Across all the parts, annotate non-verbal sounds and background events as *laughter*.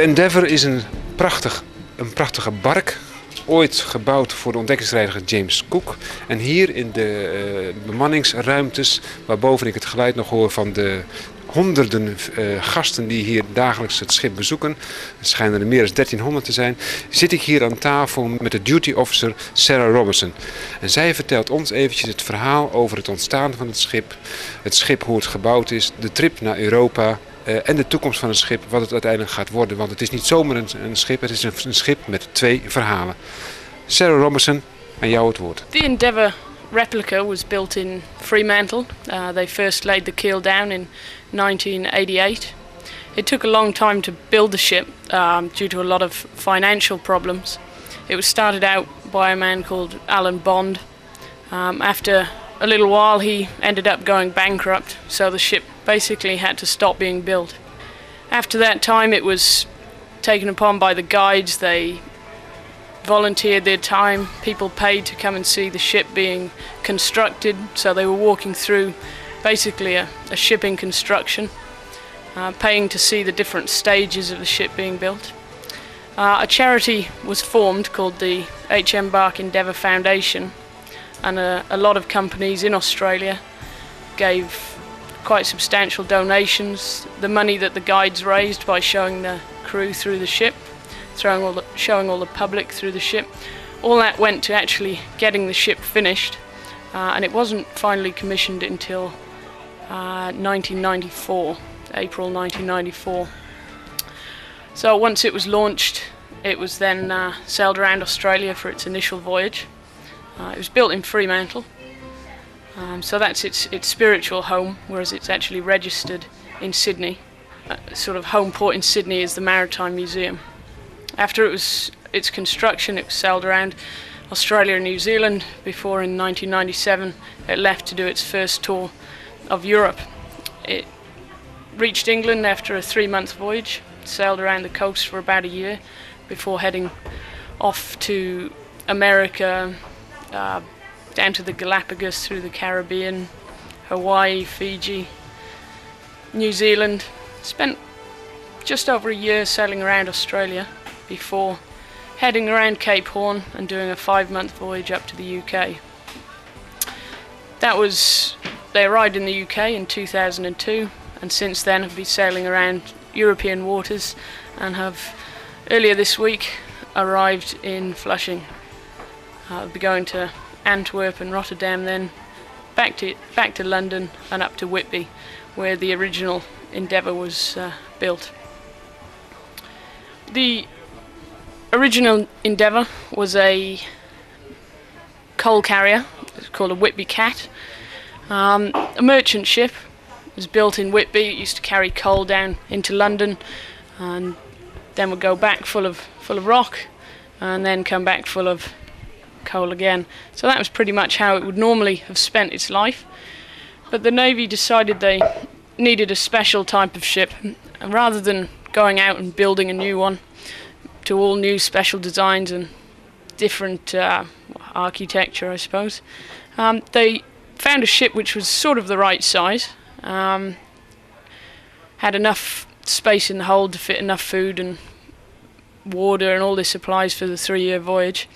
De Endeavour is een, prachtig, een prachtige bark. Ooit gebouwd voor de ontdekkingsreiziger James Cook. En hier in de uh, bemanningsruimtes, waarboven ik het geluid nog hoor van de honderden uh, gasten die hier dagelijks het schip bezoeken. Het schijnen er meer dan 1300 te zijn. Zit ik hier aan tafel met de duty officer Sarah Robinson. En zij vertelt ons eventjes het verhaal over het ontstaan van het schip. Het schip, hoe het gebouwd is, de trip naar Europa, uh, en de toekomst van het schip, wat het uiteindelijk gaat worden. Want het is niet zomaar een, een schip, het is een, een, schip met twee verhalen. Sarah Robinson, aan jou het woord. The Endeavour replica was built in Fremantle. Uh, they first laid the keel down in 1988. It took a long time to build the ship um, due to a lot of financial problems. It was started out by a man called Alan Bond. Um, after a little while, he ended up going bankrupt, so the ship basically had to stop being built. After that time, it was taken upon by the guides. They volunteered their time. People paid to come and see the ship being constructed, so they were walking through basically a, a shipping construction, uh, paying to see the different stages of the ship being built. Uh, a charity was formed called the HM Bark Endeavour Foundation, and a, a lot of companies in Australia gave quite substantial donations. The money that the guides raised by showing the crew through the ship, throwing all the, showing all the public through the ship, all that went to actually getting the ship finished, uh, and it wasn't finally commissioned until uh, 1994, April 1994. So once it was launched, it was then uh, sailed around Australia for its initial voyage. Uh, it was built in Fremantle, um, so that's its its spiritual home, whereas it's actually registered in Sydney. Uh, sort of home port in Sydney is the Maritime Museum. After it was its construction, it was sailed around Australia and New Zealand before in 1997 it left to do its first tour of Europe. It reached England after a three month voyage, sailed around the coast for about a year before heading off to America, uh, down to the Galapagos, through the Caribbean, Hawaii, Fiji, New Zealand. Spent just over a year sailing around Australia before heading around Cape Horn and doing a five month voyage up to the UK. That was, they arrived in the UK in 2002 and since then have been sailing around European waters and have earlier this week arrived in Flushing. I'll be going to Antwerp and Rotterdam then, back to back to London and up to Whitby, where the original Endeavour was uh, built. The original Endeavour was a coal carrier. It's called a Whitby Cat. Um, a merchant ship. It was built in Whitby. It used to carry coal down into London, and then would go back full of full of rock, and then come back full of coal again. So that was pretty much how it would normally have spent its life. But the Navy decided they needed a special type of ship, and rather than going out and building a new one to all new special designs and different uh, architecture, I suppose, um, they found a ship which was sort of the right size, um, had enough space in the hold to fit enough food and water and all the supplies for the three year voyage.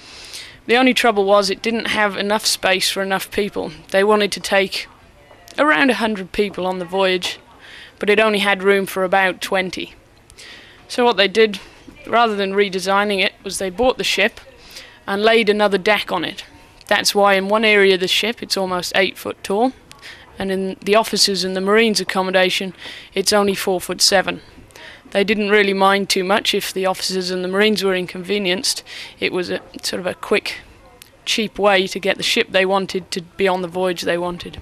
The only trouble was it didn't have enough space for enough people. They wanted to take around 100 people on the voyage, but it only had room for about 20. So what they did, rather than redesigning it, was they bought the ship and laid another deck on it. That's why in one area of the ship it's almost 8 foot tall, and in the officers and the Marines accommodation it's only 4 foot 7 they didn't really mind too much if the officers and the Marines were inconvenienced. It was a sort of a quick, cheap way to get the ship they wanted to be on the voyage they wanted.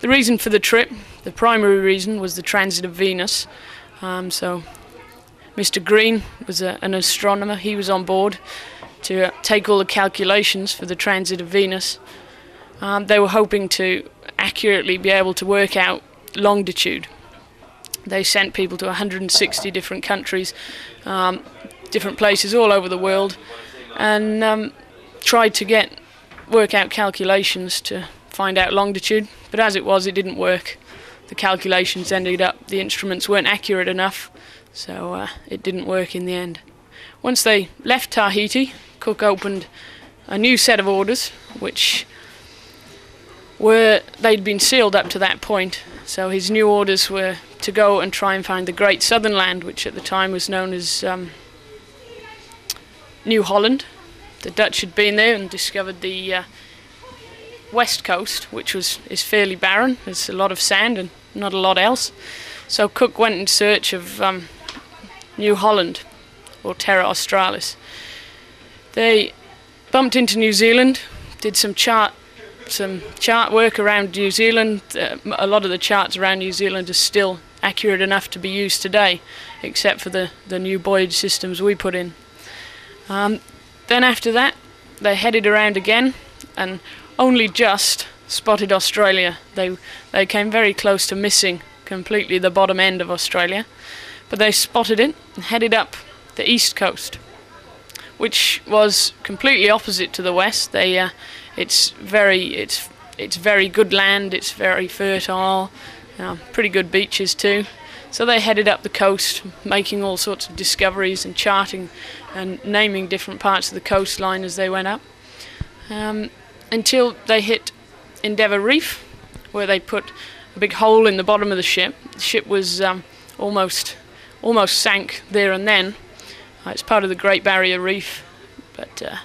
The reason for the trip, the primary reason, was the transit of Venus. Um, so, Mr. Green was a, an astronomer. He was on board to uh, take all the calculations for the transit of Venus. Um, they were hoping to accurately be able to work out longitude they sent people to 160 different countries, um, different places all over the world, and um, tried to get work out calculations to find out longitude, but as it was, it didn't work. The calculations ended up the instruments weren't accurate enough, so uh, it didn't work in the end. Once they left Tahiti, Cook opened a new set of orders, which were they'd been sealed up to that point. So his new orders were to go and try and find the Great Southern Land, which at the time was known as um, New Holland. The Dutch had been there and discovered the uh, west coast, which was is fairly barren. There's a lot of sand and not a lot else. So Cook went in search of um, New Holland, or Terra Australis. They bumped into New Zealand, did some chart some chart work around New Zealand. Uh, a lot of the charts around New Zealand are still accurate enough to be used today, except for the, the new buoyage systems we put in. Um, then after that, they headed around again and only just spotted Australia. They they came very close to missing completely the bottom end of Australia, but they spotted it and headed up the east coast, which was completely opposite to the west. They uh, it's very it's it's very good land. It's very fertile. Uh, pretty good beaches too. So they headed up the coast, making all sorts of discoveries and charting and naming different parts of the coastline as they went up, um, until they hit Endeavour Reef, where they put a big hole in the bottom of the ship. The ship was um, almost almost sank there and then. Uh, it's part of the Great Barrier Reef, but uh,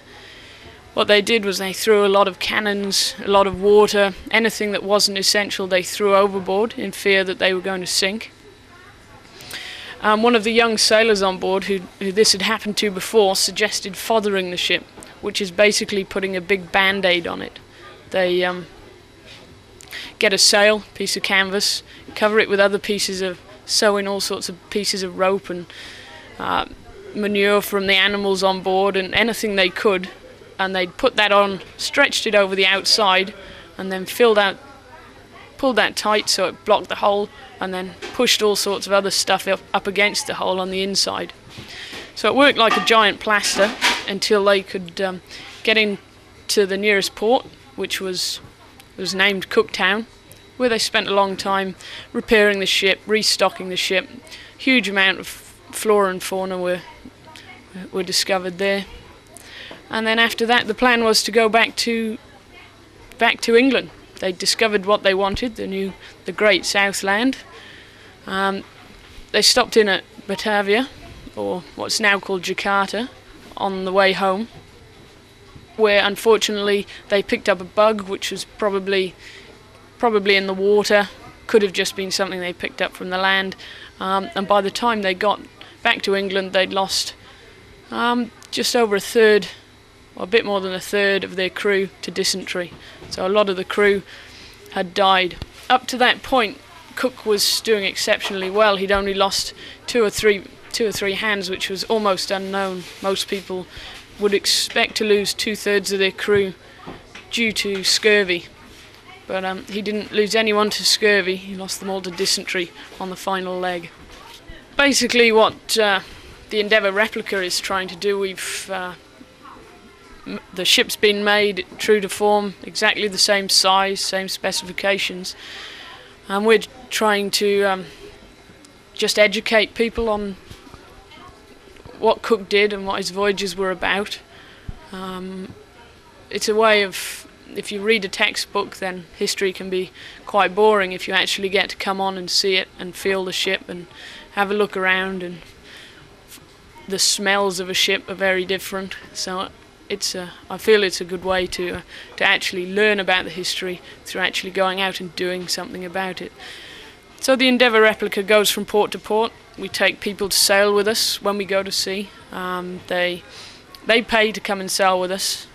what they did was they threw a lot of cannons, a lot of water, anything that wasn't essential they threw overboard in fear that they were going to sink. Um, one of the young sailors on board, who, who this had happened to before, suggested fothering the ship, which is basically putting a big band aid on it. They um, get a sail, piece of canvas, cover it with other pieces of, sew in all sorts of pieces of rope and uh, manure from the animals on board and anything they could, and they'd put that on, stretched it over the outside, and then filled out, pulled that tight so it blocked the hole, and then pushed all sorts of other stuff up, up against the hole on the inside. So it worked like a giant plaster until they could um, get into the nearest port, which was was named Cooktown, where they spent a long time repairing the ship, restocking the ship. Huge amount of flora and fauna were were discovered there. And then after that, the plan was to go back to back to England. They discovered what they wanted, the new, the Great Southland. Um, they stopped in at Batavia, or what's now called Jakarta, on the way home, where unfortunately they picked up a bug, which was probably probably in the water. Could have just been something they picked up from the land. Um, and by the time they got back to England, they'd lost um, just over a third, or a bit more than a third of their crew to dysentery. So a lot of the crew had died. Up to that point, Cook was doing exceptionally well. He'd only lost two or three two or three hands, which was almost unknown. Most people would expect to lose two thirds of their crew due to scurvy. But um, he didn't lose anyone to scurvy, he lost them all to dysentery on the final leg. Basically, what uh, the Endeavour replica is trying to do, we've. Uh, the ship's been made true to form, exactly the same size, same specifications, and we're trying to um, just educate people on what Cook did and what his voyages were about. Um, it's a way of, if you read a textbook, then history can be quite boring. If you actually get to come on and see it and feel the ship and have a look around, and the smells of a ship are very different. So it's a, I feel it's a good way to uh, to actually learn about the history through actually going out and doing something about it. So the Endeavour replica goes from port to port. We take people to sail with us when we go to sea. Um, they they pay to come and sail with us.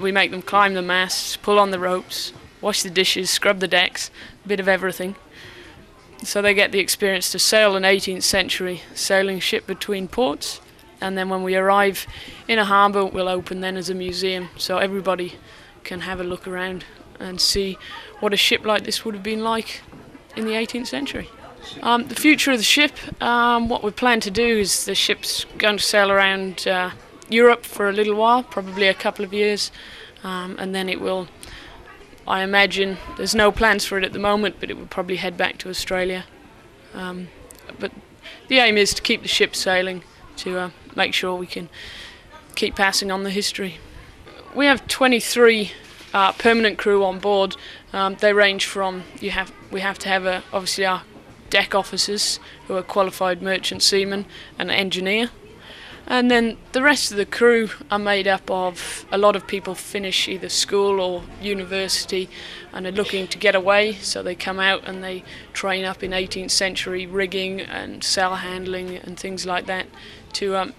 We make them climb the masts, pull on the ropes, wash the dishes, scrub the decks, a bit of everything. So they get the experience to sail an 18th century sailing ship between ports. And then when we arrive in a harbour, we'll open then as a museum, so everybody can have a look around and see what a ship like this would have been like in the 18th century. Um, the future of the ship, um, what we plan to do is the ship's going to sail around uh, Europe for a little while, probably a couple of years, um, and then it will. I imagine there's no plans for it at the moment, but it will probably head back to Australia. Um, but the aim is to keep the ship sailing, to uh, make sure we can keep passing on the history. We have 23 uh, permanent crew on board. Um, they range from you have we have to have a, obviously our deck officers who are qualified merchant seamen, an engineer, and then the rest of the crew are made up of a lot of people finish either school or university and are looking to get away, so they come out and they train up in 18th century rigging and sail handling and things like that. To um,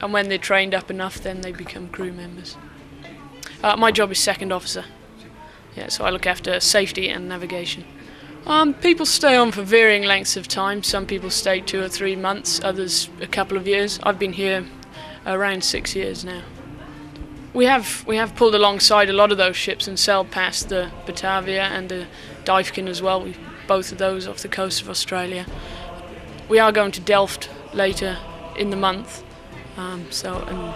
and when they're trained up enough, then they become crew members. Uh, my job is second officer. Yeah, so I look after safety and navigation. Um, people stay on for varying lengths of time. Some people stay two or three months, others a couple of years. I've been here around six years now. We have we have pulled alongside a lot of those ships and sailed past the Batavia and the Dyfkin as well. We both of those off the coast of Australia. We are going to Delft later in the month. Um, so and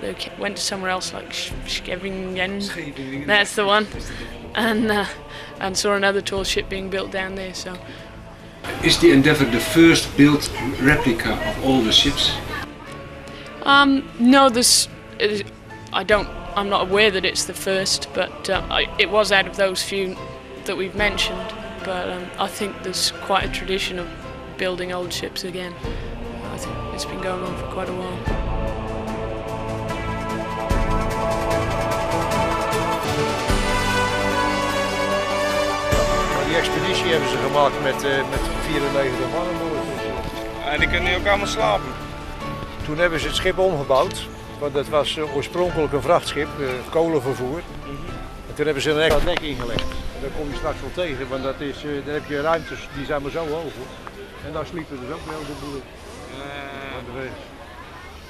they went to somewhere else like Scheveningen. That's the one. And uh, and saw another tall ship being built down there. So. Is the Endeavour the first built replica of all the ships? Um, no, this. I don't. I'm not aware that it's the first, but uh, I, it was out of those few that we've mentioned. But um, I think there's quite a tradition of building old ships again. I think it's been going on for quite a while. Die expeditie hebben ze gemaakt met, uh, met 94 man aan boord. En die kunnen nu ook allemaal slapen. Toen hebben ze het schip omgebouwd. Want dat was uh, oorspronkelijk een vrachtschip, uh, kolenvervoer. En toen hebben ze een extra dek ingelegd. En dat kom je straks wel tegen, want dat is, dan heb je ruimtes die zijn maar zo hoog. En daar sliepen dus ook wel de boel.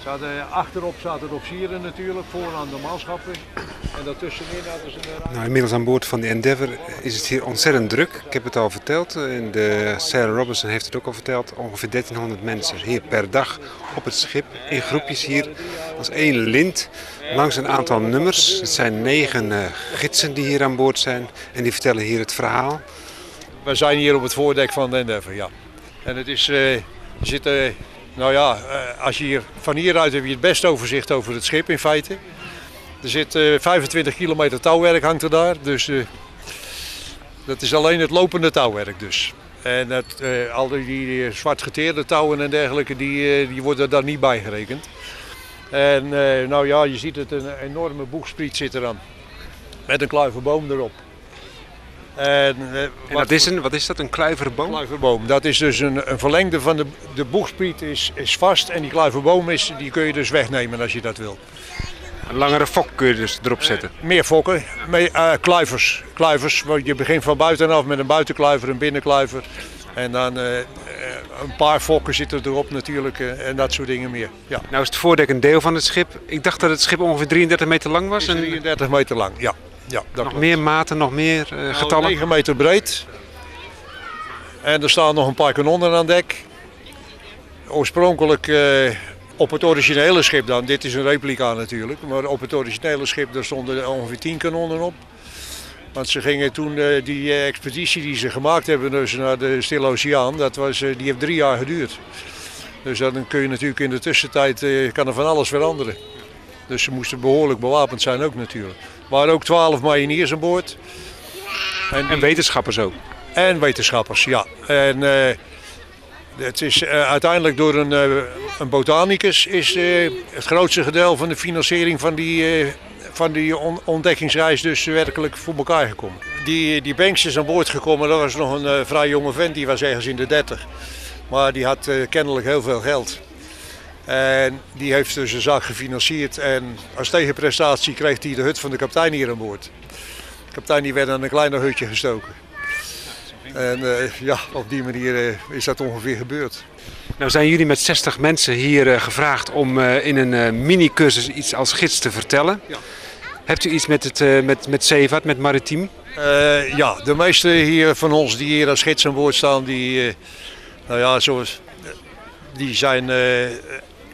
Zaten, achterop zaten de officieren natuurlijk, vooraan de manschappen. En daartussenin hadden ze een Nou, inmiddels aan boord van de Endeavour is het hier ontzettend druk. Ik heb het al verteld. En de Sarah Robinson heeft het ook al verteld. Ongeveer 1300 mensen hier per dag op het schip. In groepjes hier als één lint. Langs een aantal nummers. Het zijn negen uh, gidsen die hier aan boord zijn. En die vertellen hier het verhaal. We zijn hier op het voordek van de Endeavour, ja. En het is... Uh, er zitten nou ja, eh, als je hier, van hieruit heb je het beste overzicht over het schip in feite. Er zit 25 eh, kilometer touwwerk hangt er daar. Dus uh, dat is alleen het lopende touwwerk dus. En het, al die, zwart geteerde touwen en dergelijke, die, die worden daar niet bij gerekend. En nou ja, je ziet het, een enorme boegspriet zit eraan. Met een kluivenboom erop. En, uh, en dat is een, wat is dat, een kluiverboom? kluiverboom. Dat is dus een, een verlengde van de, de boegspriet is, is vast en die kluiverboom is, die kun je dus wegnemen als je dat wil. Een langere fok kun je dus erop zetten? Uh, meer fokken, uh, kluivers. kluivers. Je begint van buitenaf met een buitenkluiver, een binnenkluiver. En dan een paar fokken zitten erop natuurlijk en dat soort dingen meer. Ja. Nou is het voordek een deel van het schip. Ik dacht dat het schip ongeveer 33 meter lang was. 33 meter lang, ja. Ja, nog meer maten, nog meer uh, getallen? 9 meter breed. En er staan nog een paar kanonnen aan dek. Oorspronkelijk uh, op het originele schip dan, dit is een replica natuurlijk, maar op het originele schip daar stonden ongeveer 10 kanonnen op. Want ze gingen toen uh, die expeditie die ze gemaakt hebben dus naar de Stille Oceaan, dat was, die heeft drie jaar geduurd. Dus dan kun je natuurlijk in de tussentijd kan er van alles veranderen. Dus ze moesten behoorlijk bewapend zijn ook natuurlijk. Waren ook twaalf mariniers aan boord. En, en, wetenschappers ook? En wetenschappers, ja. En uh, het is uh, uiteindelijk door een, uh, een botanicus is het grootste gedeelte van de financiering van die, van die on ontdekkingsreis dus werkelijk voor elkaar gekomen. Die, die Banks is aan boord gekomen, dat was nog een vrij jonge vent, die was ergens in de 30. Maar die had kennelijk heel veel geld. En die heeft dus een zaak gefinancierd en als tegenprestatie kreeg hij de hut van de kapitein hier aan boord. De kapitein die werd aan een kleiner hutje gestoken. En uh, ja, op die manier uh, is dat ongeveer gebeurd. Nou zijn jullie met 60 mensen hier uh, gevraagd om in een mini-cursus iets als gids te vertellen. Ja. Hebt u iets met, het, met, met zeevaart, met maritiem? ja, de meeste hier van ons die hier als gids aan boord staan, die, nou ja, zoals, die zijn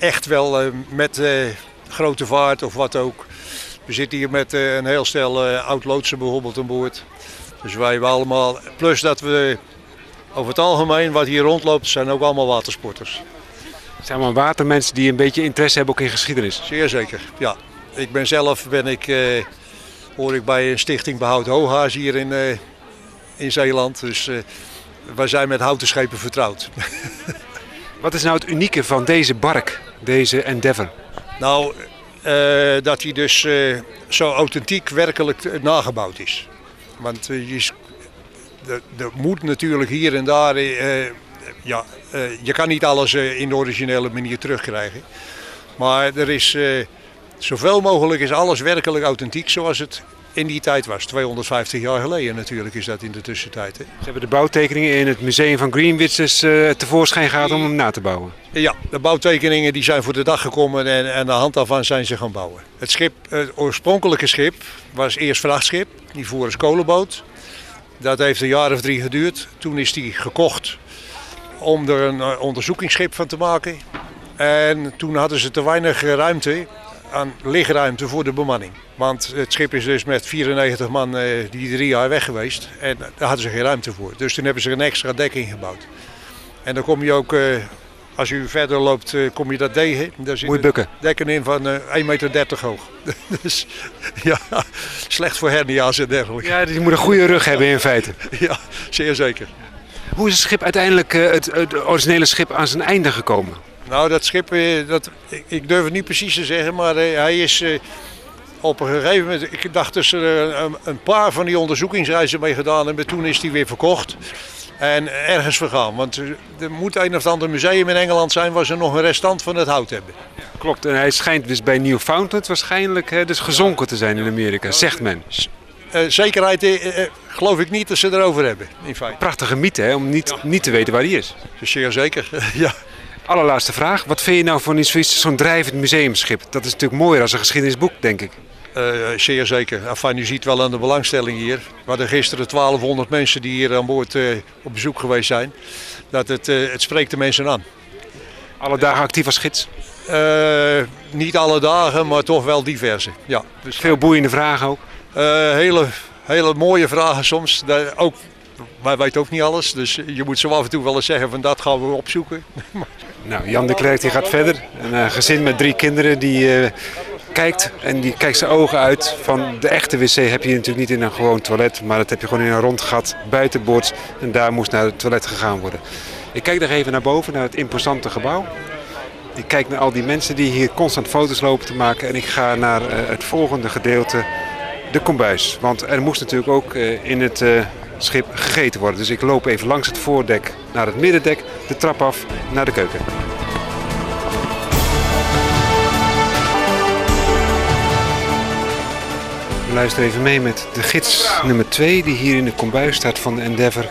echt wel eh, met eh, grote vaart of wat ook. We zitten hier met eh, een heel stel oud-loodsen bijvoorbeeld aan boord. Dus wij hebben allemaal, plus dat we over het algemeen wat hier rondloopt, zijn ook allemaal watersporters. Het zijn allemaal watermensen die een beetje interesse hebben ook in geschiedenis. Zeer zeker, ja. Ik ben zelf, ben ik, eh, hoor ik bij een stichting Behoud Hooghaas hier in, eh, in Zeeland. Dus eh, wij zijn met houten schepen vertrouwd. *laughs* Wat is nou het unieke van deze bark, deze Endeavour? Nou, eh, dat hij dus eh, zo authentiek werkelijk eh, nagebouwd is. Want je, er- moet natuurlijk hier en daar, ja, je kan niet alles in de originele manier terugkrijgen. Maar er is, zoveel mogelijk is alles werkelijk authentiek zoals het in die tijd was. 250 jaar geleden natuurlijk is dat in de tussentijd. Hè. Ze hebben de bouwtekeningen in het museum van Greenwich dus, eh, tevoorschijn gehaald om hem na te bouwen. Ja, de bouwtekeningen die zijn voor de dag gekomen en, en aan de hand daarvan zijn ze gaan bouwen. Het, schip, het oorspronkelijke schip was eerst vrachtschip, die voer als kolenboot. Dat heeft een jaar of drie geduurd. Toen is die gekocht om er een eh, onderzoekingsschip van te maken. En toen hadden ze te weinig ruimte aan lichtruimte voor de bemanning. Want het schip is dus met 94 man eh, die drie jaar weg geweest. En daar hadden ze geen ruimte voor. Dus toen hebben ze een extra dekking gebouwd. En dan kom je ook, eh, als u verder loopt, eh, kom je dat tegen. Daar Moet je zitten bukken. dekken in van eh 1,30 meter hoog. *laughs* dus ja, slecht voor hernia's en dergelijke. Ja, die moet een goede rug hebben in feite. *laughs* Ja, zeer zeker. Hoe is het schip uiteindelijk, het, het originele schip, aan zijn einde gekomen? Nou, dat schip, eh, dat, ik, ik durf het niet precies te zeggen, maar eh, hij is eh, op een gegeven moment, ik dacht dat ze er een, paar van die onderzoekingsreizen mee gedaan hebben. Toen is die weer verkocht en ergens vergaan. Want er moet een of ander museum in Engeland zijn waar ze nog een restant van het hout hebben. Klopt, en hij schijnt dus bij Newfoundland waarschijnlijk dus gezonken te zijn in Amerika, zegt men. Zekerheid geloof ik niet dat ze erover hebben, in feite. Prachtige mythe, hè, om niet, niet te weten waar hij is. Zeer zeker, *laughs* ja. Allerlaatste vraag, wat vind je nou van zo'n drijvend museumschip? Dat is natuurlijk mooier als een geschiedenisboek, denk ik. Eh, zeer zeker. Enfin, u ziet wel aan de belangstelling hier. We hadden gisteren 1200 mensen die hier aan boord eh, op bezoek geweest zijn. Dat het, eh, het spreekt de mensen aan. Alle dagen actief als gids. Eh, niet alle dagen, maar toch wel diverse. Ja. Dus, Veel boeiende vragen ook. eh, hele, hele mooie vragen soms. Daar ook, wij weten ook niet alles, dus je moet zo af en toe wel eens zeggen van dat gaan we opzoeken. *laughs* Nou, Jan de Klerk gaat verder. Een eh, gezin met drie kinderen die eh, kijkt en die kijkt zijn ogen uit. Van de echte wc heb je natuurlijk niet in een gewoon toilet, maar dat heb je gewoon in een rond gat buitenboords. En daar moest naar het toilet gegaan worden. Ik kijk nog even naar boven, naar het imposante gebouw. Ik kijk naar al die mensen die hier constant foto's lopen te maken. En ik ga naar eh, het volgende gedeelte, de kombuis. Want er moest natuurlijk ook in het schip gegeten worden. Dus ik loop even langs het voordek naar het middendek, de trap af naar de keuken. We luisteren even mee met de gids nummer 2 die hier in de kombuis staat van de Endeavour.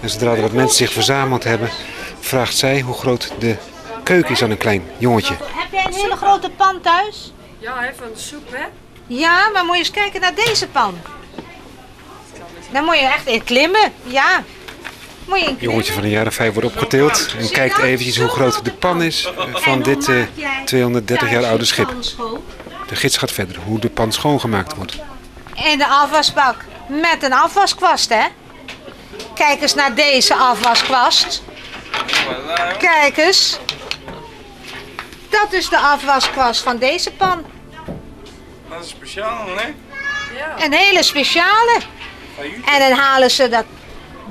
En zodra er wat mensen zich verzameld hebben, vraagt zij hoe groot de keuken is aan een klein jongetje. Heb jij een hele grote pan thuis? Ja, even een soep, hè? Ja, maar moet je eens kijken naar deze pan. Dan moet je echt in klimmen. Ja. Moet je in klimmen. Jongetje van een jaar of vijf wordt opgetild en kijkt eventjes hoe groot de pan is eh, van dit eh, 230 jaar oude schip. De gids gaat verder hoe de pan schoongemaakt wordt. In de afwasbak. Met een afwaskwast, hè? Kijk eens naar deze afwaskwast. Kijk eens. Dat is de afwaskwast van deze pan. Dat is speciaal, nee? Een hele speciale. En dan halen ze dat,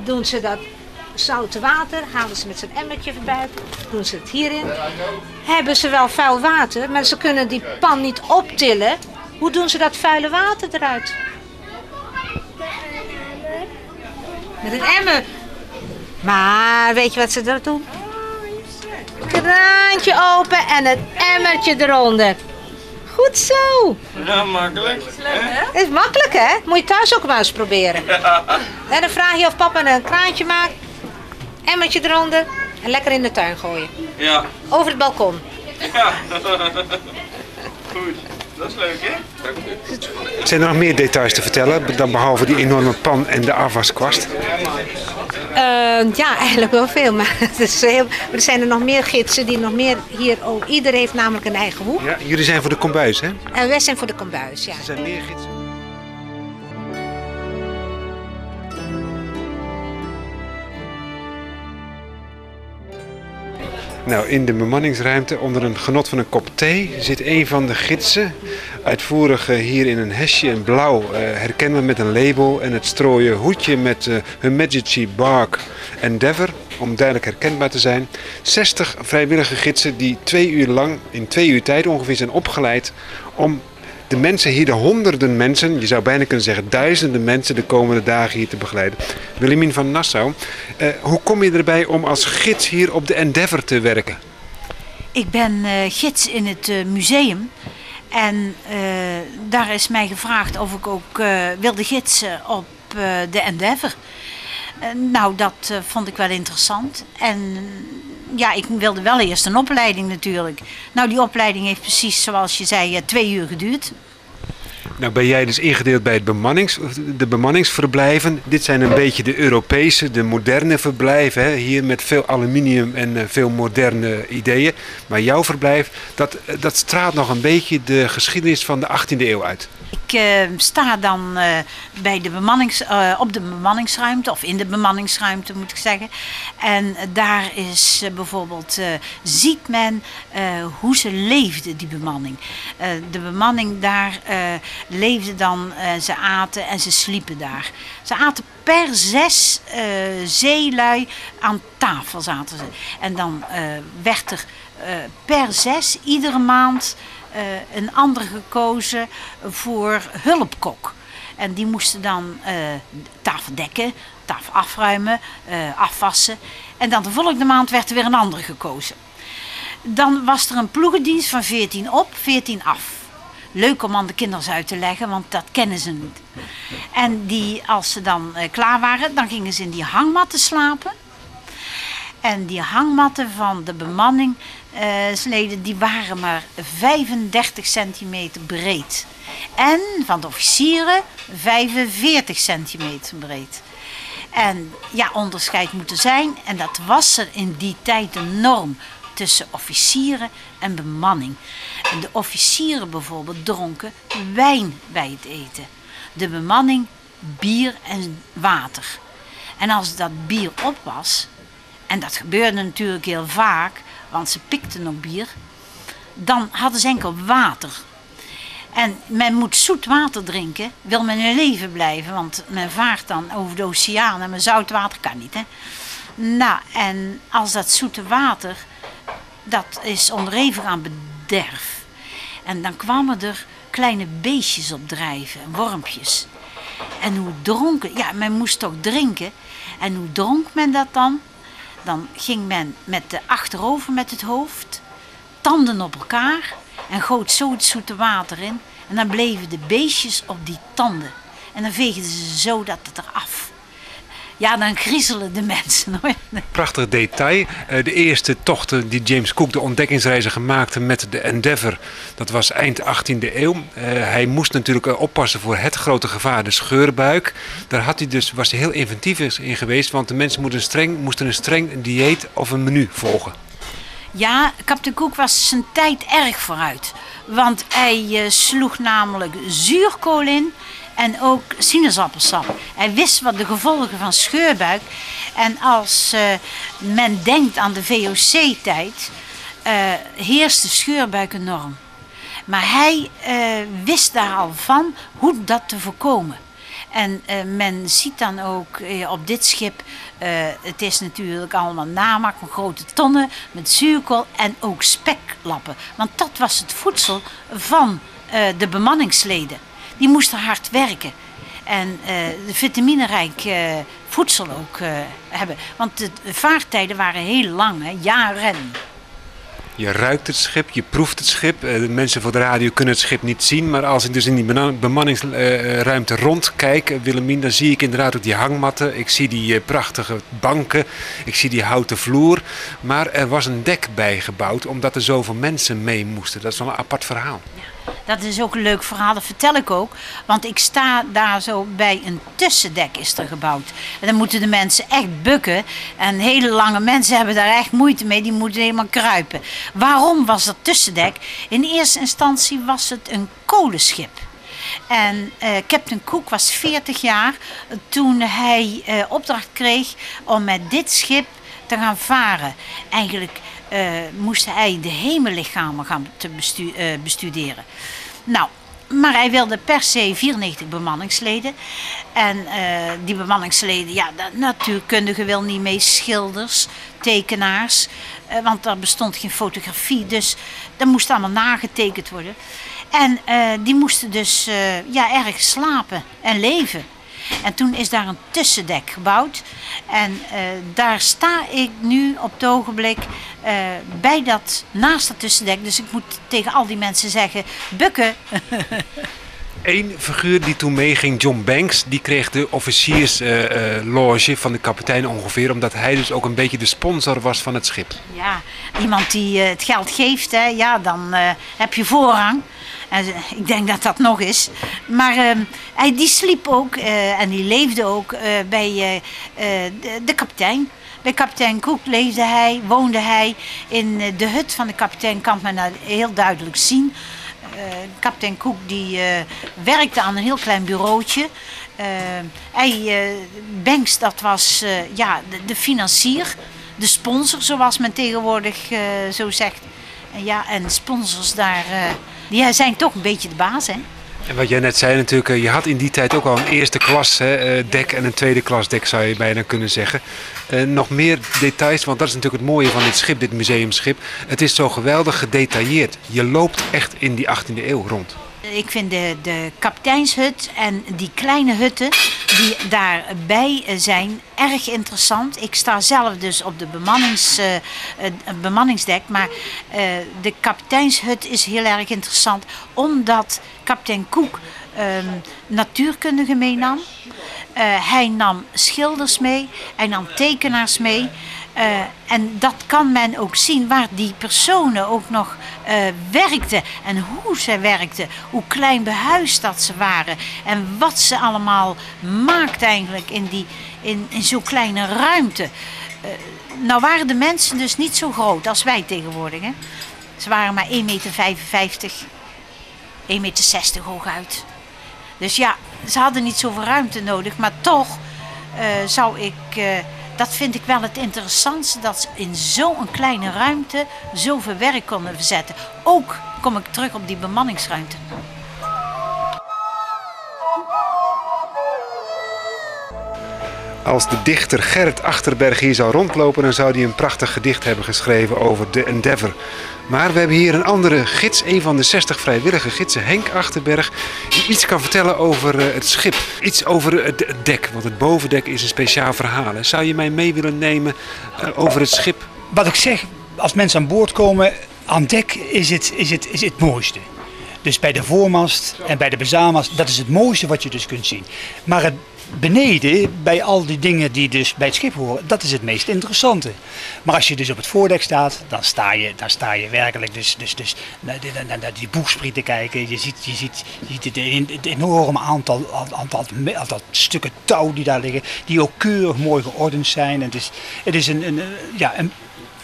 doen ze dat zoute water, halen ze met zo'n emmertje voorbij, doen ze het hierin. Hebben ze wel vuil water, maar ze kunnen die pan niet optillen. Hoe doen ze dat vuile water eruit? Met een emmer. Maar weet je wat ze dat doen? Kraantje open en het emmertje eronder. Goed zo. Ja, makkelijk. Het is makkelijk, hè? Moet je thuis ook maar eens proberen. En dan vraag je of papa een kraantje maakt. Emmertje eronder. En lekker in de tuin gooien. Ja. Over het balkon. Ja. *laughs* Goed. Dat is leuk, hè? Zijn er nog meer details te vertellen dan behalve die enorme pan en de afwaskwast? Eh, ja, eigenlijk wel veel. Maar *laughs* het is heel, er zijn er nog meer gidsen die nog meer hier... Oh, ieder heeft namelijk een eigen hoek. Ja, jullie zijn voor de kombuis, hè? En wij zijn voor de kombuis, ja. Er zijn meer gidsen. Nou, in de bemanningsruimte, onder een genot van een kop thee, zit een van de gidsen. Uitvoerig eh, hier in een hesje in blauw, eh, herkenbaar met een label en het strooien hoedje met eh, Her Majesty Bark Endeavour, om duidelijk herkenbaar te zijn. 60 vrijwillige gidsen die twee uur lang, in twee uur tijd ongeveer, zijn opgeleid om de mensen hier, de honderden mensen, je zou bijna kunnen zeggen duizenden mensen de komende dagen hier te begeleiden. Willemien van Nassau, eh, hoe kom je erbij om als gids hier op de Endeavour te werken? Ik ben eh, gids in het eh, museum. En daar is mij gevraagd of ik ook wilde gidsen op de Endeavour. Nou, dat vond ik wel interessant. En ja, ik wilde wel eerst een opleiding natuurlijk. Nou, die opleiding heeft precies zoals je zei eh, twee uur geduurd. Nou ben jij dus ingedeeld bij het bemannings, de bemanningsverblijven. Dit zijn een beetje de Europese, de moderne verblijven. Hè? Hier met veel aluminium en eh, veel moderne ideeën. Maar jouw verblijf, dat, dat straalt nog een beetje de geschiedenis van de 18e eeuw uit. Ik eh, sta dan eh, bij de bemannings, eh, op de bemanningsruimte, of in de bemanningsruimte moet ik zeggen. En daar is eh, bijvoorbeeld, eh, ziet men eh, hoe ze leefde, die bemanning. Eh, de bemanning daar eh, leefde dan, eh, ze aten en ze sliepen daar. Ze aten per zes eh, zeelui aan tafel zaten ze. En dan eh, werd er per zes iedere maand een ander gekozen voor hulpkok. En die moesten dan de tafel dekken, tafel afruimen, afwassen. En dan de volgende maand werd er weer een andere gekozen. Dan was er een ploegendienst van 14 op, 14 af. Leuk om aan de kinderen uit te leggen, want dat kennen ze niet. En die, als ze dan eh, klaar waren, dan gingen ze in die hangmatten slapen. En die hangmatten van de bemanning, eh, leden, die waren maar 35 centimeter breed. En van de officieren 45 centimeter breed. En ja, onderscheid moet er zijn. En dat was er in die tijd een norm tussen officieren en bemanning. De officieren bijvoorbeeld dronken wijn bij het eten. De bemanning bier en water. En als dat bier op was, en dat gebeurde natuurlijk heel vaak, want ze pikten ook bier, dan hadden ze enkel water. En men moet zoet water drinken, wil men in leven blijven, want men vaart dan over de oceaan en mijn zout water kan niet. Hè? Nou, en als dat zoete water, dat is onderhevig aan bederf. En dan kwamen er kleine beestjes op drijven, wormpjes. En hoe dronken, ja, men moest toch drinken. En hoe dronk men dat dan? Dan ging men met de achterover met het hoofd, tanden op elkaar en goot zo het zoete water in. En dan bleven de beestjes op die tanden. En dan veegden ze zo dat het eraf. Ja, dan griezelen de mensen *laughs* hoor. Prachtig detail. Eh, De eerste tochten die James Cook, de ontdekkingsreiziger, gemaakte met de Endeavour, dat was eind 18e eeuw. Eh, hij moest natuurlijk eh, oppassen voor het grote gevaar, de scheurbuik. Daar had hij dus, was hij heel inventief in geweest, want de mensen moesten een streng, moesten een streng dieet of een menu volgen. Ja, kapitein Cook was zijn tijd erg vooruit. Want hij sloeg namelijk zuurkool in en ook sinaasappelsap. Hij wist wat de gevolgen van scheurbuik. En als eh, men denkt aan de VOC-tijd, eh heerst de scheurbuik enorm. Maar hij eh, wist daar al van hoe dat te voorkomen. En men ziet dan ook op dit schip, het is natuurlijk allemaal namaak van grote tonnen met zuurkool en ook speklappen. Want dat was het voedsel van de bemanningsleden. Die moesten hard werken. En eh, de vitaminerijk eh, voedsel ook eh, hebben. Want de vaartijden waren heel lang, hè, jaren. Je ruikt het schip, je proeft het schip. Eh, De mensen voor de radio kunnen het schip niet zien. Maar als ik dus in die bemanningsruimte rondkijk, eh, Willemien, dan zie ik inderdaad ook die hangmatten. Ik zie die eh, prachtige banken. Ik zie die houten vloer. Maar er was een dek bijgebouwd omdat er zoveel mensen mee moesten. Dat is wel een apart verhaal. Dat is ook een leuk verhaal, dat vertel ik ook. Want ik sta daar zo bij een tussendek is er gebouwd. En dan moeten de mensen echt bukken. En hele lange mensen hebben daar echt moeite mee. Die moeten helemaal kruipen. Waarom was dat tussendek? In eerste instantie was het een kolenschip. En eh, Captain Cook was 40 jaar toen hij eh, opdracht kreeg om met dit schip te gaan varen. Eigenlijk moest hij de hemellichamen gaan te eh, bestuderen. Nou, maar hij wilde per se 94 bemanningsleden. En eh, die bemanningsleden, ja, natuurkundigen wil niet mee, schilders, tekenaars. eh, want er bestond geen fotografie, dus dat moest allemaal nagetekend worden. En eh, die moesten dus eh, ja, erg slapen en leven. En toen is daar een tussendek gebouwd. En eh, daar sta ik nu op het ogenblik eh, bij dat, naast dat tussendek. Dus ik moet tegen al die mensen zeggen, bukken. *laughs* Eén figuur die toen meeging, John Banks, die kreeg de officiersloge van de kapitein ongeveer. Omdat hij dus ook een beetje de sponsor was van het schip. Ja, iemand die eh, het geld geeft, hè, ja, dan eh, heb je voorrang. Ik denk dat dat nog is. Maar ehm, hij die sliep ook eh, en die leefde ook eh, bij eh, de, de kapitein. Bij kapitein Cook leefde hij, woonde hij. In de hut van de kapitein kan men dat heel duidelijk zien. Kapitein Cook die werkte aan een heel klein bureautje. Hij, Banks, dat was ja, de, financier, de sponsor, zoals men tegenwoordig zo zegt. Ja, en sponsors daar, die zijn toch een beetje de baas, hè? En wat jij net zei natuurlijk, eh, je had in die tijd ook al een eerste klas eh, dek en een tweede klas dek zou je bijna kunnen zeggen. Eh, nog meer details, want dat is natuurlijk het mooie van dit schip, dit museumschip. Het is zo geweldig gedetailleerd. Je loopt echt in die 18e eeuw rond. Ik vind de, de kapiteinshut en die kleine hutten die daarbij eh, zijn erg interessant. Ik sta zelf dus op de bemannings, eh, eh, bemanningsdek, maar de kapiteinshut is heel erg interessant omdat kapitein Koek ehm, natuurkundige meenam. Hij nam schilders mee, hij nam tekenaars mee. Eh, en dat kan men ook zien waar die personen ook nog eh, werkten en hoe ze werkten, hoe klein behuisd dat ze waren en wat ze allemaal maakten eigenlijk in, die, in, in zo'n kleine ruimte. Eh, nou waren de mensen dus niet zo groot als wij tegenwoordig. Hè? Ze waren maar 1,55 meter, 1,60 meter hooguit. Dus ja, ze hadden niet zoveel ruimte nodig, maar toch zou ik, dat vind ik wel het interessantste, dat ze in zo'n kleine ruimte zoveel werk konden verzetten. Ook kom ik terug op die bemanningsruimte. Als de dichter Gerrit Achterberg hier zou rondlopen, dan zou hij een prachtig gedicht hebben geschreven over de Endeavour. Maar we hebben hier een andere gids, een van de 60 vrijwillige gidsen, Henk Achterberg, die iets kan vertellen over eh, het schip. Iets over het het dek, want het bovendek is een speciaal verhaal. Zou je mij mee willen nemen eh, over het schip? Wat ik zeg, als mensen aan boord komen, aan dek is het, is het, is het mooiste. Dus bij de voormast en bij de bezaalmast, dat is het mooiste wat je dus kunt zien. Maar het beneden, bij al die dingen die dus bij het schip horen, dat is het meest interessante. Maar als je dus op het voordek staat, dan sta je, dan sta je werkelijk dus, dus, dus naar, die- die boegsprieten kijken. Je ziet, je ziet, je ziet het, en- het enorme aantal, aantal, aantal stukken touw die daar liggen, die ook keurig mooi geordend zijn. En het is, het is een, een, ja, een,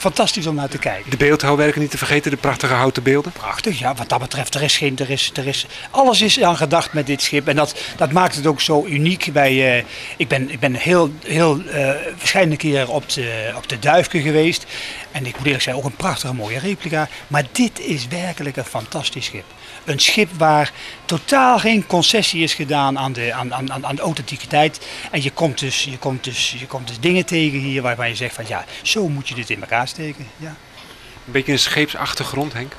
fantastisch om naar te kijken. De beeldhouwwerken niet te vergeten, de prachtige houten beelden. Prachtig, ja. Wat dat betreft, er is geen, er is, er is, alles is aan gedacht met dit schip. En dat, dat maakt het ook zo uniek. Bij, eh, ik ben, ik ben heel, heel eh verschillende keren op de, op de Duifke geweest. En ik moet eerlijk zeggen, ook een prachtige mooie replica. Maar dit is werkelijk een fantastisch schip. Een schip waar totaal geen concessie is gedaan aan de, aan, aan aan de authenticiteit. En je komt, dus, je, komt dus, je komt dus dingen tegen hier waarvan je zegt van ja, zo moet je dit in elkaar steken. Ja. Een beetje een scheepsachtergrond, Henk.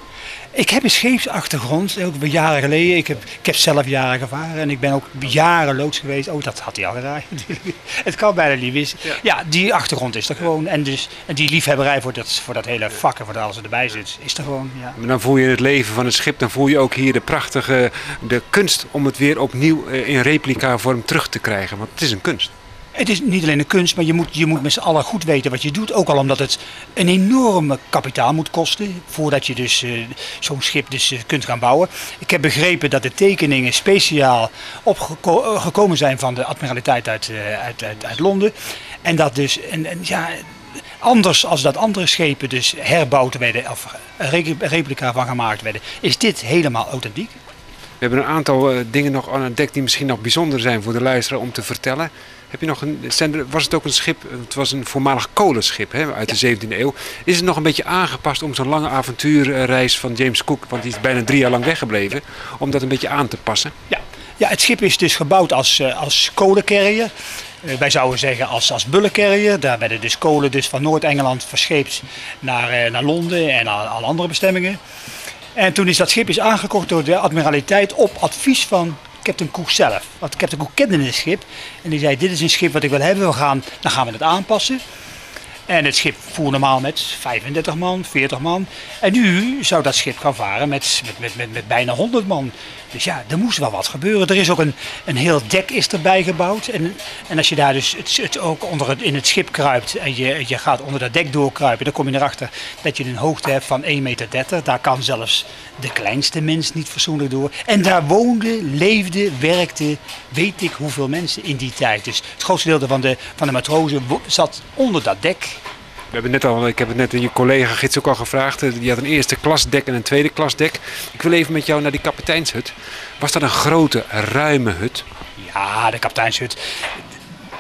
Ik heb een scheepsachtergrond, ook jaren geleden. Ik heb, ik heb zelf jaren gevaren en ik ben ook jaren loods geweest. Oh, dat had hij al gedaan. *laughs* Het kan bijna niet wissen. Ja. die achtergrond is er gewoon. En, dus, en die liefhebberij voor dat, voor dat hele vak en voor dat alles erbij zit, is er gewoon. Ja. Maar dan voel je het leven van het schip, dan voel je ook hier de prachtige de kunst om het weer opnieuw eh, in replica vorm terug te krijgen. Want het is een kunst. Het is niet alleen een kunst, maar je moet, je moet met z'n allen goed weten wat je doet. Ook al omdat het een enorme kapitaal moet kosten voordat je dus eh, zo'n schip dus, eh, kunt gaan bouwen. Ik heb begrepen dat de tekeningen speciaal opgekomen zijn van de admiraliteit uit, eh, uit, uit, Londen. En dat dus, en, en ja, anders als dat andere schepen dus herbouwd werden of re- replica van gemaakt werden, is dit helemaal authentiek. We hebben een aantal eh, dingen nog aan het dek die misschien nog bijzonder zijn voor de luisteraar om te vertellen. Heb je nog een, was het ook een schip, het was een voormalig kolenschip hè, uit de 17e eeuw. Is het nog een beetje aangepast om zo'n lange avontuurreis van James Cook, want die is bijna drie jaar lang weggebleven, om dat een beetje aan te passen? Ja, ja het schip is dus gebouwd als, eh, als kolencarrier. Eh, wij zouden zeggen als, als bullencarrier. Daar werden dus kolen dus van Noord-Engeland verscheept naar, eh, naar Londen en naar andere bestemmingen. En toen is dat schip is aangekocht door de admiraliteit op advies van Captain Cook zelf. Want Captain Cook kende het schip en die zei dit is een schip wat ik wil hebben, we gaan, dan gaan we het aanpassen. En het schip voer normaal met 35 man, 40 man. En nu zou dat schip gaan varen met, met, met, met, met bijna 100 man. Dus ja, er moest wel wat gebeuren. Er is ook een, een heel dek is erbij gebouwd. En, en als je daar dus het, het ook onder het, in het schip kruipt en je, je gaat onder dat dek doorkruipen, dan kom je erachter dat je een hoogte hebt van 1,30 meter. Daar kan zelfs de kleinste mens niet fatsoenlijk door. En daar woonden, leefden, werkten, weet ik hoeveel mensen in die tijd. Dus het grootste deel van de, van de matrozen zat onder dat dek. We hebben net al, ik heb het net aan je collega gids ook al gevraagd. eh, Die had een eerste klasdek en een tweede klasdek. Ik wil even met jou naar die kapiteinshut. Was dat een grote, ruime hut? Ja, de kapiteinshut.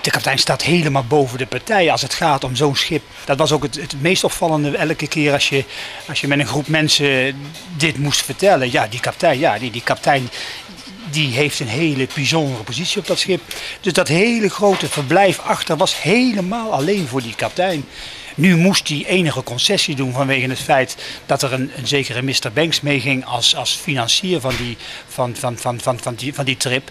De kapitein staat helemaal boven de partij als het gaat om zo'n schip. Dat was ook het, het meest opvallende elke keer als je, als je met een groep mensen dit moest vertellen. Ja, die kapitein, ja, die, die kapitein die heeft een hele bijzondere positie op dat schip. Dus dat hele grote verblijf achter was helemaal alleen voor die kapitein. Nu moest hij enige concessie doen vanwege het feit dat er een, zekere Mr. Banks meeging als, als financier van die, van, van, van, van, van, die, van die trip.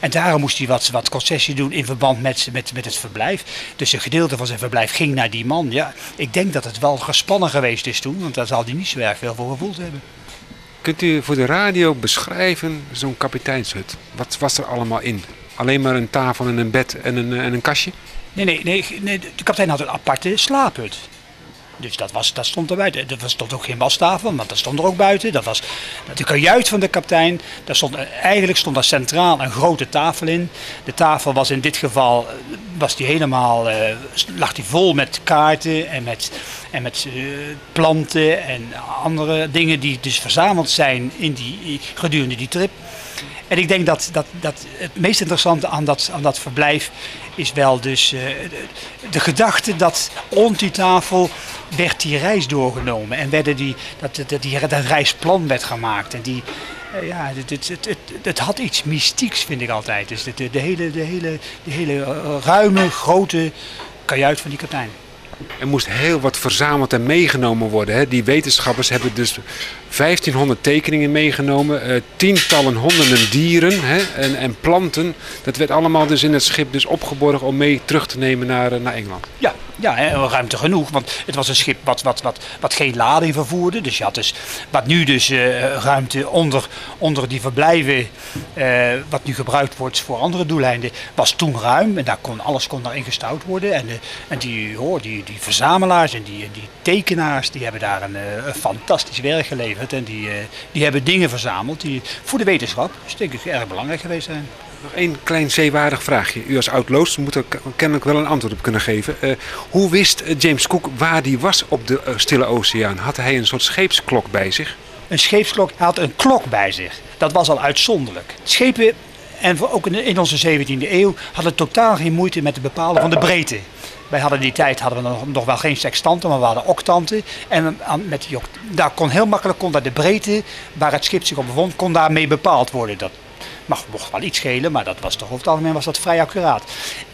En daarom moest hij wat, wat concessie doen in verband met, met, met het verblijf. Dus een gedeelte van zijn verblijf ging naar die man. Ja, ik denk dat het wel gespannen geweest is toen, want daar zal hij niet zo erg veel voor gevoeld hebben. Kunt u voor de radio beschrijven zo'n kapiteinshut? Wat was er allemaal in? Alleen maar een tafel en een bed en een, en een kastje? Nee, nee, nee, de kapitein had een aparte slaaphut. Dus dat, was, dat stond er buiten. Er stond ook geen wastafel, want dat stond er ook buiten. Dat was de kajuit van de kapitein. Daar stond, eigenlijk stond daar centraal een grote tafel in. De tafel was in dit geval eh, was die helemaal, eh, lag die vol met kaarten en met, en met eh, planten en andere dingen die dus verzameld zijn in die, gedurende die trip. En ik denk dat, dat, dat het meest interessante aan dat, aan dat verblijf is wel dus eh, de, gedachte dat rond die tafel werd die reis doorgenomen. En werden die, dat, dat, die, dat reisplan werd gemaakt. En die, eh, ja, het, het, het, het, het had iets mystieks vind ik altijd. Dus de, de, de hele, de hele, de hele eh, ruime, grote kajuit van die kapitein. Er moest heel wat verzameld en meegenomen worden. Hè. Die wetenschappers hebben dus 1500 tekeningen meegenomen, eh, tientallen honderden dieren hè, en, en planten. Dat werd allemaal dus in het schip dus opgeborgen om mee terug te nemen naar, eh, naar Engeland. Ja, ja hè, ruimte genoeg, want het was een schip wat, wat, wat, wat geen lading vervoerde. Dus je had dus, wat nu dus eh, ruimte onder, onder die verblijven, wat nu gebruikt wordt voor andere doeleinden, was toen ruim. En daar kon, alles kon daarin gestouwd worden. En, en die, hoor, die, die verzamelaars en die, die tekenaars, die hebben daar een, een fantastisch werk geleverd. En die, eh, die hebben dingen verzameld die voor de wetenschap, dus denk ik, erg belangrijk geweest zijn. Nog één klein zeewaardig vraagje. U als oud-loods moet er kennelijk wel een antwoord op kunnen geven. Eh, hoe wist eh, James Cook waar hij was op de Stille Oceaan? Had hij een soort scheepsklok bij zich? Een scheepsklok hij had een klok bij zich. Dat was al uitzonderlijk. Schepen, en ook in- in onze 17e eeuw, hadden totaal geen moeite met het bepalen van de breedte. Wij hadden die tijd hadden we nog, nog wel geen sextanten, maar we hadden octanten. En met daar kon heel makkelijk kon de breedte waar het schip zich op bevond, kon daarmee bepaald worden. Dat mag, mocht wel iets schelen, maar dat was toch over het algemeen was dat vrij accuraat.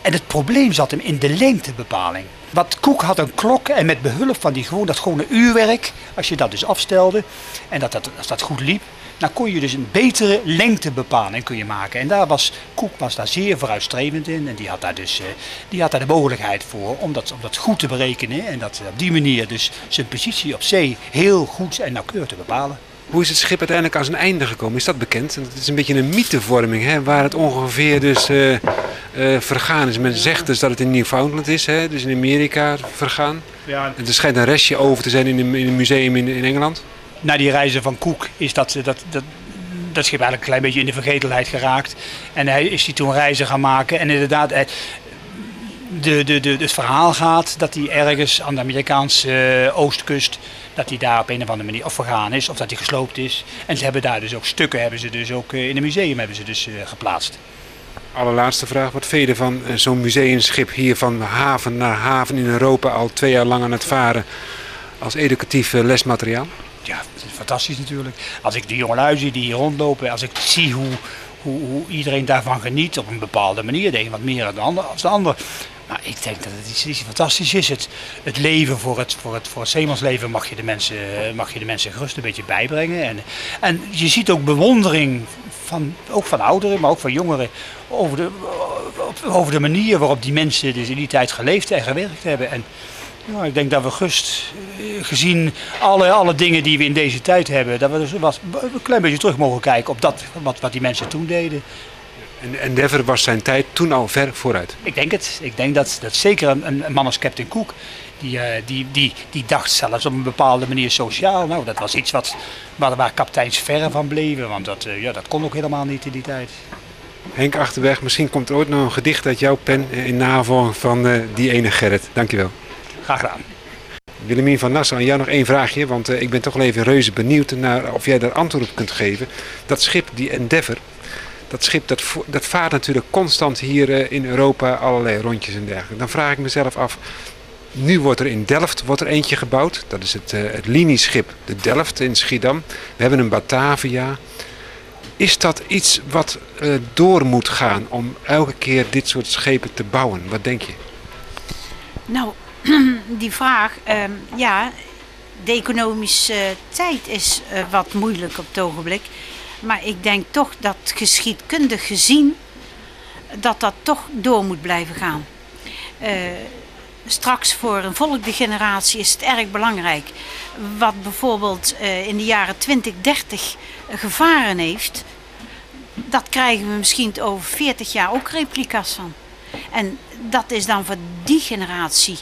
En het probleem zat hem in de lengtebepaling. Wat Koek had een klok en met behulp van die gewoon, dat gewone uurwerk, als je dat dus afstelde en dat, dat, als dat goed liep, dan kon je dus een betere lengtebepaling kun je maken. En daar was Koek was daar zeer vooruitstrevend in en die had daar dus eh, die had daar de mogelijkheid voor om dat, om dat goed te berekenen en dat op die manier dus zijn positie op zee heel goed en nauwkeurig te bepalen. Hoe is het schip uiteindelijk aan zijn einde gekomen? Is dat bekend? Het is een beetje een mythevorming, hè, waar het ongeveer dus eh, eh, vergaan is. Men zegt dus dat het in Newfoundland is, hè? dus in Amerika vergaan. Ja, En er schijnt een restje over te zijn in een, in een museum in, in Engeland. Na die reizen van Cook is dat, dat, dat, dat schip eigenlijk een klein beetje in de vergetelheid geraakt. En hij is die toen reizen gaan maken. En inderdaad, hij- de, de, de, het verhaal gaat dat hij ergens aan de Amerikaanse eh, oostkust, dat hij daar op een of andere manier of vergaan is, of dat hij gesloopt is. En ze hebben daar dus ook stukken, hebben ze dus ook eh, in een museum hebben ze dus eh, geplaatst. Allerlaatste vraag, wat vind eh, zo'n museumschip hier van haven naar haven in Europa al twee jaar lang aan het varen als educatief eh, lesmateriaal? Ja, het is fantastisch natuurlijk. Als ik de jongelui zie die hier rondlopen, als ik zie hoe, hoe, hoe iedereen daarvan geniet op een bepaalde manier, de een wat meer dan de ander, als. Maar ik denk dat het iets, iets fantastisch is. Het, het leven voor het, voor het, voor het zeemansleven mag je, de mensen, mag je de mensen gerust een beetje bijbrengen. En, en je ziet ook bewondering, van, ook van ouderen, maar ook van jongeren, over de, over de manier waarop die mensen dus in die tijd geleefd en gewerkt hebben. En, ja, ik denk dat we gust, eh, gezien alle, alle dingen die we in deze tijd hebben, dat we dus wat, een klein beetje terug mogen kijken op dat, wat, wat die mensen toen deden. En Endeavour was zijn tijd toen al ver vooruit. Ik denk het. Ik denk dat, dat zeker een, een man als Captain Cook, die, eh, die, die, die dacht zelfs op een bepaalde manier sociaal. Nou, dat was iets wat, waar, waar kapiteins verre van bleven, want dat, eh, ja, dat kon ook helemaal niet in die tijd. Henk Achterberg, misschien komt er ooit nog een gedicht uit jouw pen in navolging van die ene Gerrit. Dankjewel. Graag gedaan. Willemien van Nassau, aan jou nog één vraagje, want eh, ik ben toch wel even reuze benieuwd naar of jij daar antwoord op kunt geven. Dat schip, die Endeavour, dat schip dat, dat vaart natuurlijk constant hier eh, in Europa allerlei rondjes en dergelijke. Dan vraag ik mezelf af, nu wordt er in Delft wordt er eentje gebouwd. Dat is het, eh, het linieschip de Delft in Schiedam. We hebben een Batavia. Is dat iets wat eh, door moet gaan om elke keer dit soort schepen te bouwen? Wat denk je? Nou, *clears throat* die vraag, ehm, ja, de economische tijd is eh, wat moeilijk op het ogenblik. Maar ik denk toch dat geschiedkundig gezien, dat dat toch door moet blijven gaan. Eh, straks voor een volgende generatie is het erg belangrijk. Wat bijvoorbeeld eh, in de jaren 20, 30 gevaren heeft, dat krijgen we misschien over 40 jaar ook replica's van. En dat is dan voor die generatie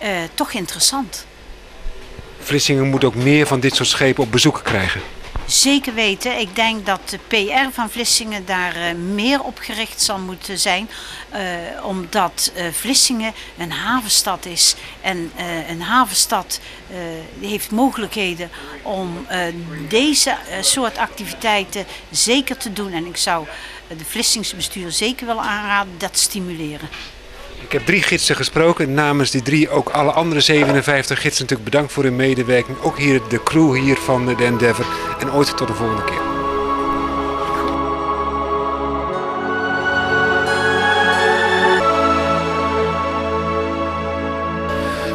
eh, toch interessant. Vlissingen moet ook meer van dit soort schepen op bezoek krijgen. Zeker weten. Ik denk dat de PR van Vlissingen daar eh, meer op gericht zal moeten zijn. eh, omdat Vlissingen een havenstad is. En een havenstad heeft mogelijkheden om deze soort activiteiten zeker te doen. En ik zou de Vlissingse bestuur zeker willen aanraden dat te stimuleren. Ik heb drie gidsen gesproken. Namens die drie ook alle andere 57 gidsen natuurlijk bedankt voor hun medewerking. Ook hier de crew hier van de Endeavour. En ooit tot de volgende keer.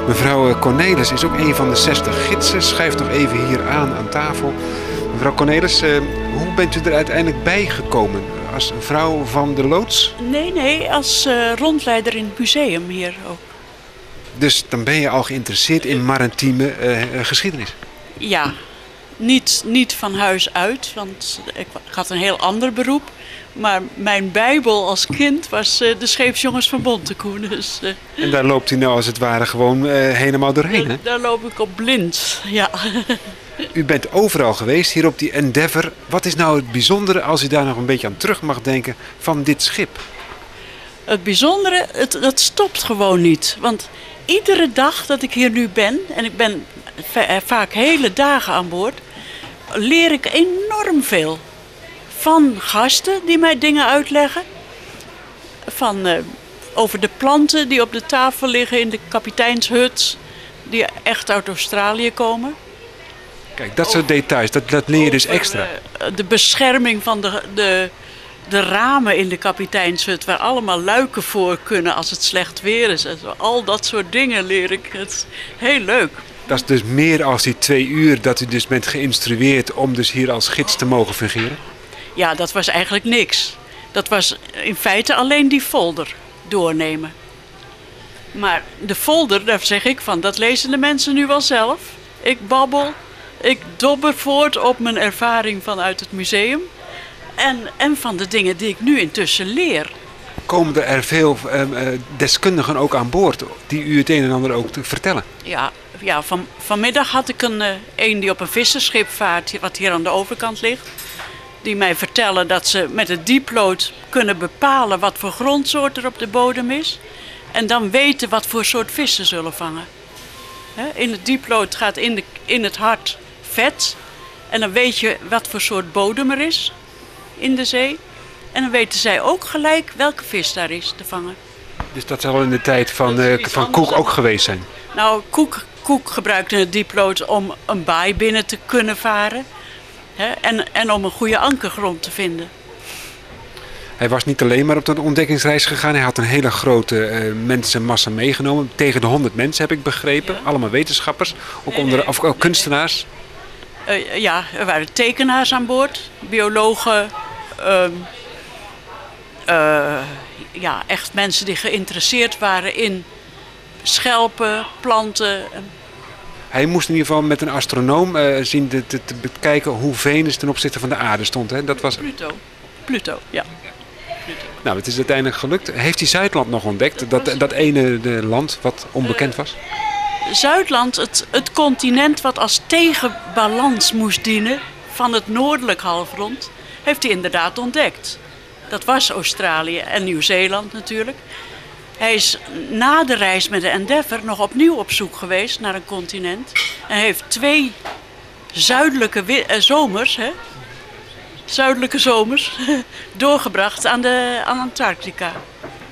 Mevrouw Cornelis is ook een van de 60 gidsen. Schrijft nog even hier aan aan tafel. Mevrouw Cornelis, eh, hoe bent u er uiteindelijk bij gekomen? Als vrouw van de loods? Nee, nee, als eh, rondleider in het museum hier ook. Dus dan ben je al geïnteresseerd in maritieme eh, geschiedenis. Ja, niet, niet van huis uit, want ik had een heel ander beroep. Maar mijn bijbel als kind was eh, de Scheepsjongens van Bontekoe. Dus eh, En daar loopt u nou als het ware gewoon eh, helemaal doorheen. Hè? daar, loop ik op blind. Ja. U bent overal geweest, hier op die Endeavour. Wat is nou het bijzondere, als u daar nog een beetje aan terug mag denken, van dit schip? Het bijzondere, het, dat stopt gewoon niet. Want iedere dag dat ik hier nu ben, en ik ben va- vaak hele dagen aan boord, leer ik enorm veel. Van gasten die mij dingen uitleggen. Van, eh, over de planten die op de tafel liggen in de kapiteinshut. Die echt uit Australië komen. Kijk, dat soort details, dat, dat leer je dus extra. eh, de bescherming van de, de, de ramen in de kapiteinshut, waar allemaal luiken voor kunnen als het slecht weer is. En zo. Al dat soort dingen leer ik. Het is heel leuk. Dat is dus meer als die twee uur dat u dus bent geïnstrueerd om dus hier als gids te mogen fungeren. Ja, dat was eigenlijk niks. Dat was in feite alleen die folder doornemen. Maar de folder, daar zeg ik van, dat lezen de mensen nu wel zelf. Ik babbel, ik dobber voort op mijn ervaring vanuit het museum. En, en van de dingen die ik nu intussen leer. komen er veel ehm, eh, deskundigen ook aan boord die u het een en ander ook te vertellen. Ja, ja van, vanmiddag had ik een, eh, een die op een visserschip vaart, wat hier aan de overkant ligt. Die mij vertellen dat ze met het dieplood kunnen bepalen wat voor grondsoort er op de bodem is. En dan weten wat voor soort vis ze zullen vangen. In het dieplood gaat in, de, in het hart vet. En dan weet je wat voor soort bodem er is in de zee. En dan weten zij ook gelijk welke vis daar is te vangen. Dus dat zal in de tijd van, eh, van Koek ook geweest zijn. Nou, Koek, Koek gebruikte het dieplood om een baai binnen te kunnen varen. Hè, en, en om een goede ankergrond te vinden. Hij was niet alleen maar op de ontdekkingsreis gegaan. Hij had een hele grote eh, mensenmassa meegenomen. Tegen de 100 mensen heb ik begrepen. Allemaal wetenschappers. Ook, onder, of, ook kunstenaars. Eh, ja, er waren tekenaars aan boord, biologen. ehm, eh, ja, echt mensen die geïnteresseerd waren in schelpen, planten. Hij moest in ieder geval met een astronoom eh, zien te, te, bekijken hoe Venus ten opzichte van de aarde stond. Hè. Dat was, Pluto. Pluto, ja. nou, het is uiteindelijk gelukt. Heeft hij Zuidland nog ontdekt? Dat, dat ene de land wat onbekend was? Zuidland, het, het continent wat als tegenbalans moest dienen van het noordelijk halfrond, heeft hij inderdaad ontdekt. Dat was Australië en Nieuw-Zeeland natuurlijk. Hij is na de reis met de Endeavour nog opnieuw op zoek geweest naar een continent. En heeft twee zuidelijke eh, zomers, hè? zuidelijke zomers, *laughs* doorgebracht aan, de, aan Antarctica.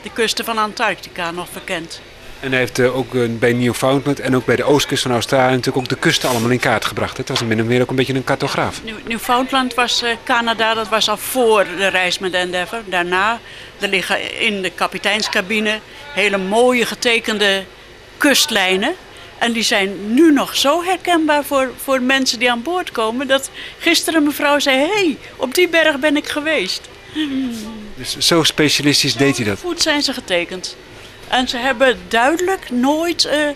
De kusten van Antarctica nog verkend. En hij heeft eh, ook eh, bij Newfoundland en ook bij de oostkust van Australië natuurlijk ook de kusten allemaal in kaart gebracht. Het was min of meer ook een beetje een cartograaf. Newfoundland was Canada, dat was al voor de reis met de Endeavour. Daarna, er liggen in de kapiteinscabine hele mooie getekende kustlijnen. En die zijn nu nog zo herkenbaar voor, voor mensen die aan boord komen. Dat gisteren een mevrouw zei, hé, hey, op die berg ben ik geweest. Dus zo specialistisch deed hij dat. Goed zijn ze getekend. En ze hebben duidelijk nooit eh, eh,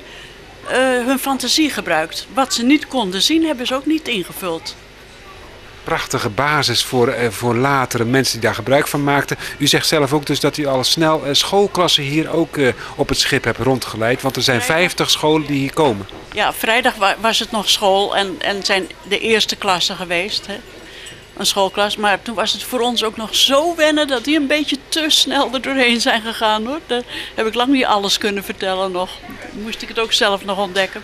hun fantasie gebruikt. Wat ze niet konden zien, hebben ze ook niet ingevuld. Prachtige basis voor, eh, voor latere mensen die daar gebruik van maakten. U zegt zelf ook dus dat u al snel eh, schoolklassen hier ook eh, op het schip hebt rondgeleid. Want er zijn 50 scholen die hier komen. Ja, vrijdag wa- was het nog school en, en zijn de eerste klassen geweest. Hè? Een schoolklas. Maar toen was het voor ons ook nog zo wennen dat die een beetje te snel er doorheen zijn gegaan hoor. Daar heb ik lang niet alles kunnen vertellen nog. Moest ik het ook zelf nog ontdekken.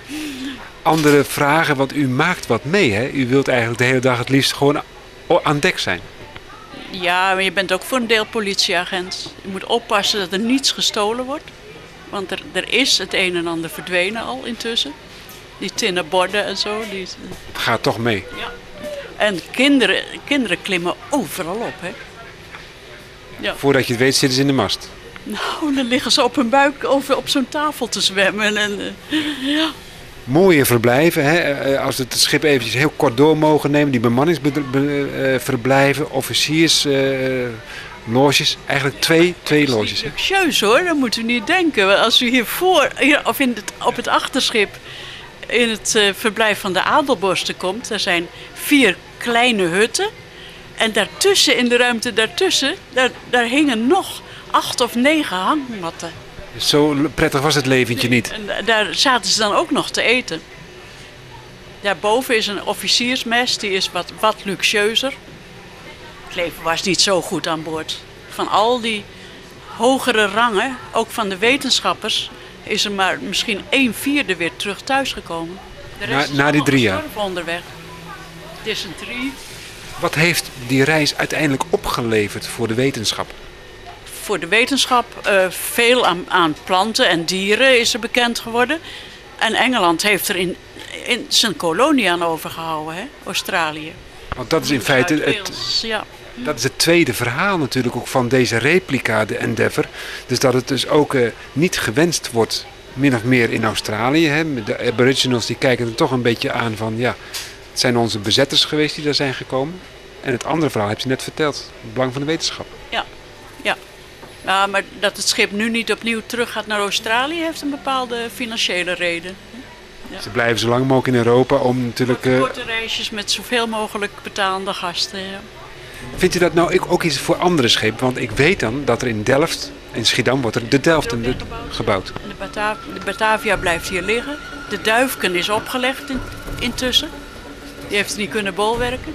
Andere vragen, want u maakt wat mee. Hè? U wilt eigenlijk de hele dag het liefst gewoon aan dek zijn. Ja, maar je bent ook voor een deel politieagent. Je moet oppassen dat er niets gestolen wordt. Want er, er is het een en ander verdwenen al intussen. Die tinnen borden en zo. Die, Het gaat toch mee. En kinderen, kinderen klimmen overal op. Hè? Voordat je het weet zitten ze in de mast. Nou, dan liggen ze op hun buik over op zo'n tafel te zwemmen. En, eh, ja. Mooie verblijven. Hè? eh, Als we het schip eventjes heel kort door mogen nemen. Die bemanningsverblijven, officiers, eh, loges. Eigenlijk twee, twee loges. Luxueus hoor, dat moet u niet denken. Als u hiervoor, hier, of in het, op het achterschip, in het eh, verblijf van de Adelborsten komt, er zijn vier kleine hutten. En daartussen, in de ruimte daartussen, daar, daar hingen nog acht of negen hangmatten. Zo prettig was het leventje niet. En da- daar zaten ze dan ook nog te eten. Daarboven is een officiersmes, die is wat, wat luxueuzer. Het leven was niet zo goed aan boord. Van al die hogere rangen, ook van de wetenschappers, is er maar misschien een vierde weer terug thuisgekomen. De Na- rest na die drie jaar? onderweg. Dysenterie. Wat heeft die reis uiteindelijk opgeleverd voor de wetenschap? Voor de wetenschap eh, veel aan, aan planten en dieren is er bekend geworden. En Engeland heeft er in, in zijn kolonie aan overgehouden, hè? Australië. Want dat is in feite het, Ja. Dat is het tweede verhaal natuurlijk ook van deze replica, de Endeavour. Dus dat het dus ook eh, niet gewenst wordt, min of meer in Australië. Hè. De aboriginals die kijken er toch een beetje aan van, ja, het zijn onze bezetters geweest die daar zijn gekomen. En het andere verhaal heb je net verteld, het belang van de wetenschap. Ja, ja. Ja, maar dat het schip nu niet opnieuw terug gaat naar Australië heeft een bepaalde financiële reden. Ze blijven zo lang mogelijk in Europa om natuurlijk... eh, Korte reisjes met zoveel mogelijk betalende gasten. Ja. Vindt u dat nou ook- iets voor andere schepen? Want ik weet dan dat er in Delft In Schiedam wordt er de Delft in de, gebouwd. De, Bata de Batavia blijft hier liggen. De Duifken is opgelegd in- intussen. Die heeft niet kunnen bolwerken.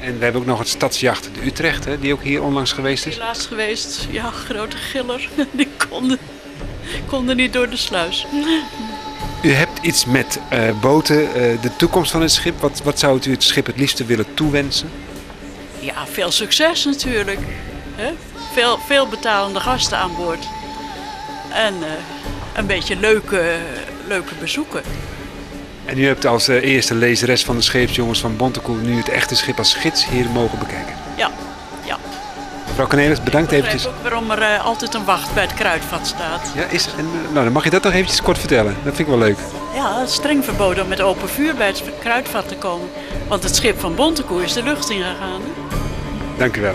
En we hebben ook nog het stadsjacht de Utrecht, hè, die ook hier onlangs geweest is. Helaas geweest, ja, grote giller. *laughs* Die konden, konden niet door de sluis. U hebt iets met eh, boten, eh, de toekomst van het schip. Wat, wat zou u het schip het liefste willen toewensen? Ja, veel succes natuurlijk. Veel, veel betalende gasten aan boord. En eh, een beetje leuke, leuke bezoeken. En u hebt als eh, eerste lezeres van de scheepsjongens van Bontekoe nu het echte schip als gids hier mogen bekijken. Ja. Mevrouw Cornelis, bedankt Ik begrijp eventjes. ook waarom er eh, altijd een wacht bij het kruidvat staat. Ja, is, en, eh, nou, dan mag je dat nog eventjes kort vertellen. Dat vind ik wel leuk. Ja, streng verboden om met open vuur bij het kruidvat te komen. Want het schip van Bontekoe is de lucht ingegaan. Dank u wel.